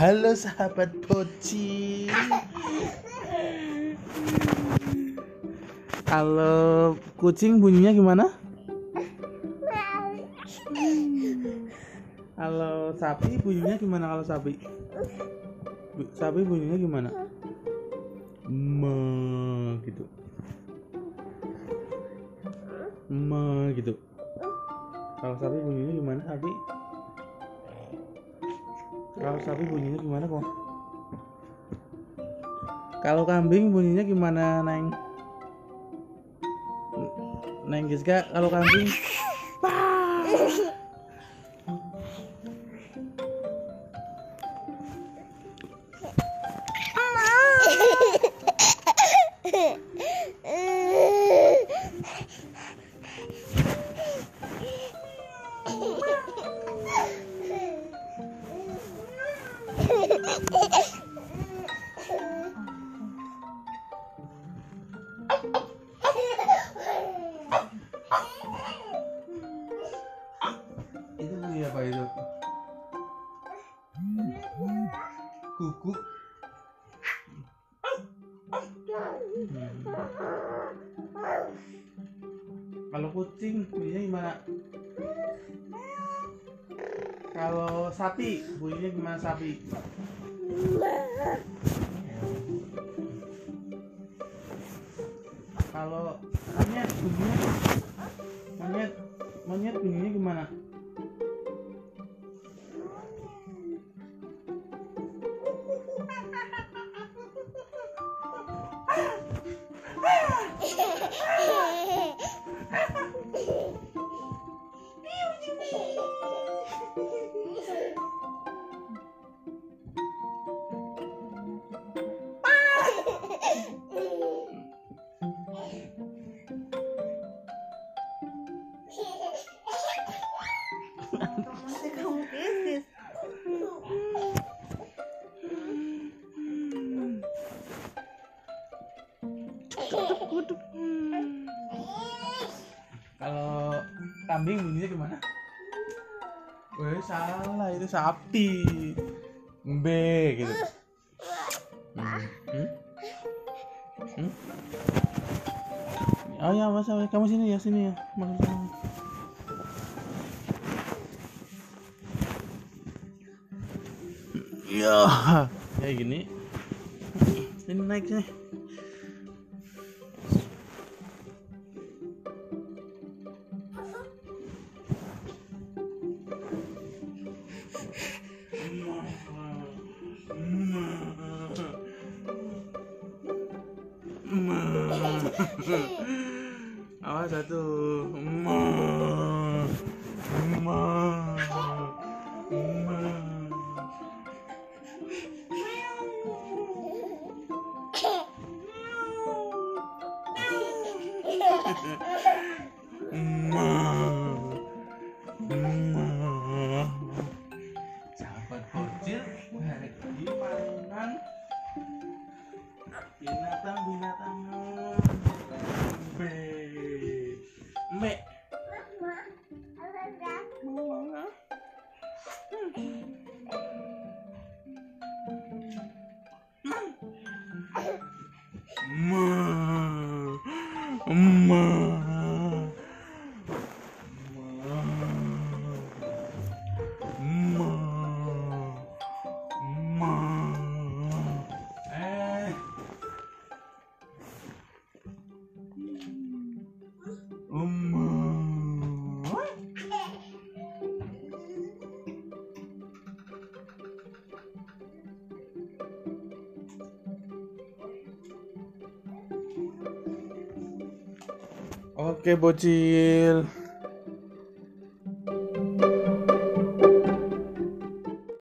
Halo sahabat bocil. Kalau kucing bunyinya gimana? Kalau sapi bunyinya gimana kalau sapi? Sapi bunyinya gimana? Me gitu. Me gitu. Kalau sapi bunyinya gimana sapi? Kalau sapi bunyinya gimana kok? Kalau kambing bunyinya gimana neng? Neng Giska kalau kambing bunyi apa itu? Kuku. Kalau kucing bunyinya gimana? Kalau sapi bunyinya gimana sapi? Kalau monyet bunyinya monyet monyet bunyinya gimana? なんで Kalau kambing bunyinya gimana? Weh salah itu sapi. B gitu. Hmm. Hmm? Hmm? Oh ya mas, kamu sini ya sini ya. Masuk sini. Ya, kayak gini. Sini naik sini. Awas satu. Ma. Ma. Ma. Ma. Mbe. Ma. Oke bocil